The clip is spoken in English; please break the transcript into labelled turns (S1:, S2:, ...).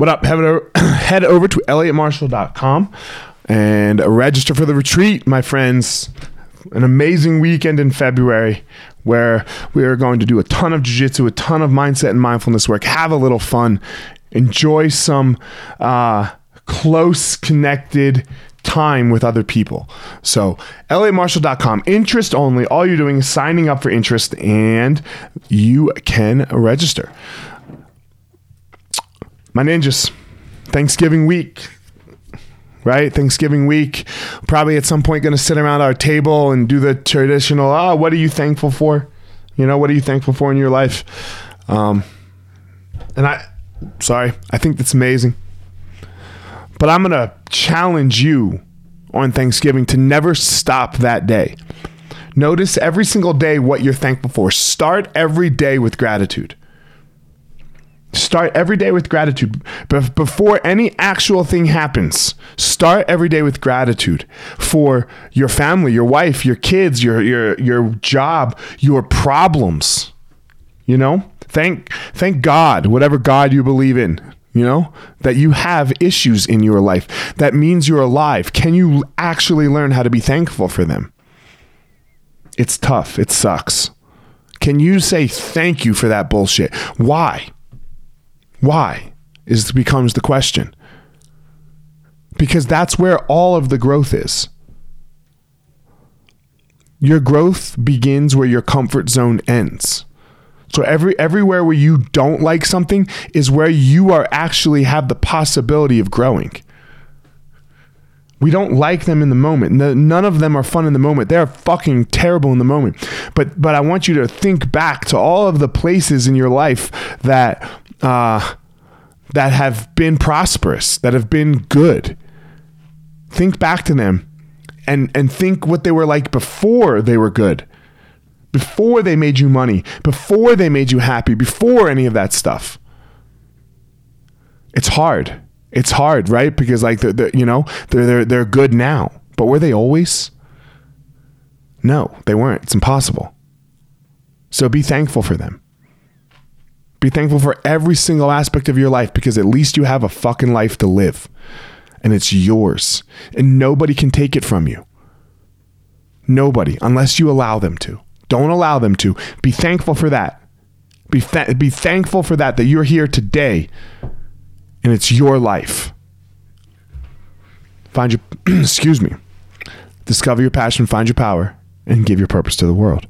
S1: What up? Head over, head over to elliottmarshall.com and register for the retreat, my friends. An amazing weekend in February where we are going to do a ton of jiu-jitsu, a ton of mindset and mindfulness work, have a little fun, enjoy some uh, close connected time with other people. So, elliottmarshall.com, interest only. All you're doing is signing up for interest and you can register. My ninjas, Thanksgiving week, right? Thanksgiving week, probably at some point going to sit around our table and do the traditional, oh, what are you thankful for? You know, what are you thankful for in your life? Um, and I, sorry, I think that's amazing. But I'm going to challenge you on Thanksgiving to never stop that day. Notice every single day what you're thankful for. Start every day with gratitude. Start every day with gratitude. But before any actual thing happens, start every day with gratitude for your family, your wife, your kids, your your your job, your problems. You know? Thank thank God, whatever God you believe in, you know, that you have issues in your life. That means you're alive. Can you actually learn how to be thankful for them? It's tough. It sucks. Can you say thank you for that bullshit? Why? Why is becomes the question. Because that's where all of the growth is. Your growth begins where your comfort zone ends. So every everywhere where you don't like something is where you are actually have the possibility of growing. We don't like them in the moment. None of them are fun in the moment. They're fucking terrible in the moment. But but I want you to think back to all of the places in your life that uh, that have been prosperous, that have been good. Think back to them and and think what they were like before they were good. Before they made you money, before they made you happy, before any of that stuff. It's hard. It's hard, right? Because like they're, they're you know, they're they're they're good now. But were they always? No, they weren't. It's impossible. So be thankful for them. Be thankful for every single aspect of your life because at least you have a fucking life to live. And it's yours. And nobody can take it from you. Nobody, unless you allow them to. Don't allow them to. Be thankful for that. Be, be thankful for that, that you're here today and it's your life. Find your, excuse me, discover your passion, find your power, and give your purpose to the world.